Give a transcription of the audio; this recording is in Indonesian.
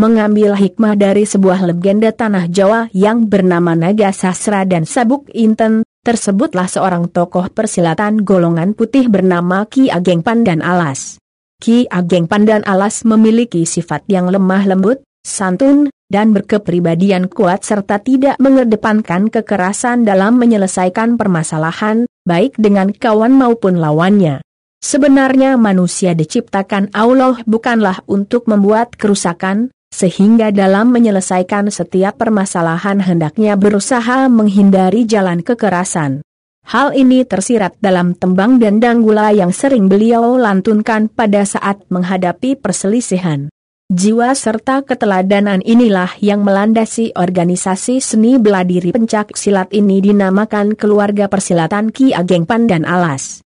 mengambil hikmah dari sebuah legenda tanah Jawa yang bernama Naga Sasra dan Sabuk Inten, tersebutlah seorang tokoh persilatan golongan putih bernama Ki Ageng Pandan Alas. Ki Ageng Pandan Alas memiliki sifat yang lemah lembut, santun, dan berkepribadian kuat serta tidak mengedepankan kekerasan dalam menyelesaikan permasalahan, baik dengan kawan maupun lawannya. Sebenarnya manusia diciptakan Allah bukanlah untuk membuat kerusakan, sehingga dalam menyelesaikan setiap permasalahan hendaknya berusaha menghindari jalan kekerasan. Hal ini tersirat dalam tembang dan danggula yang sering beliau lantunkan pada saat menghadapi perselisihan. Jiwa serta keteladanan inilah yang melandasi organisasi seni beladiri pencak silat ini dinamakan Keluarga Persilatan Ki Ageng Pandan Alas.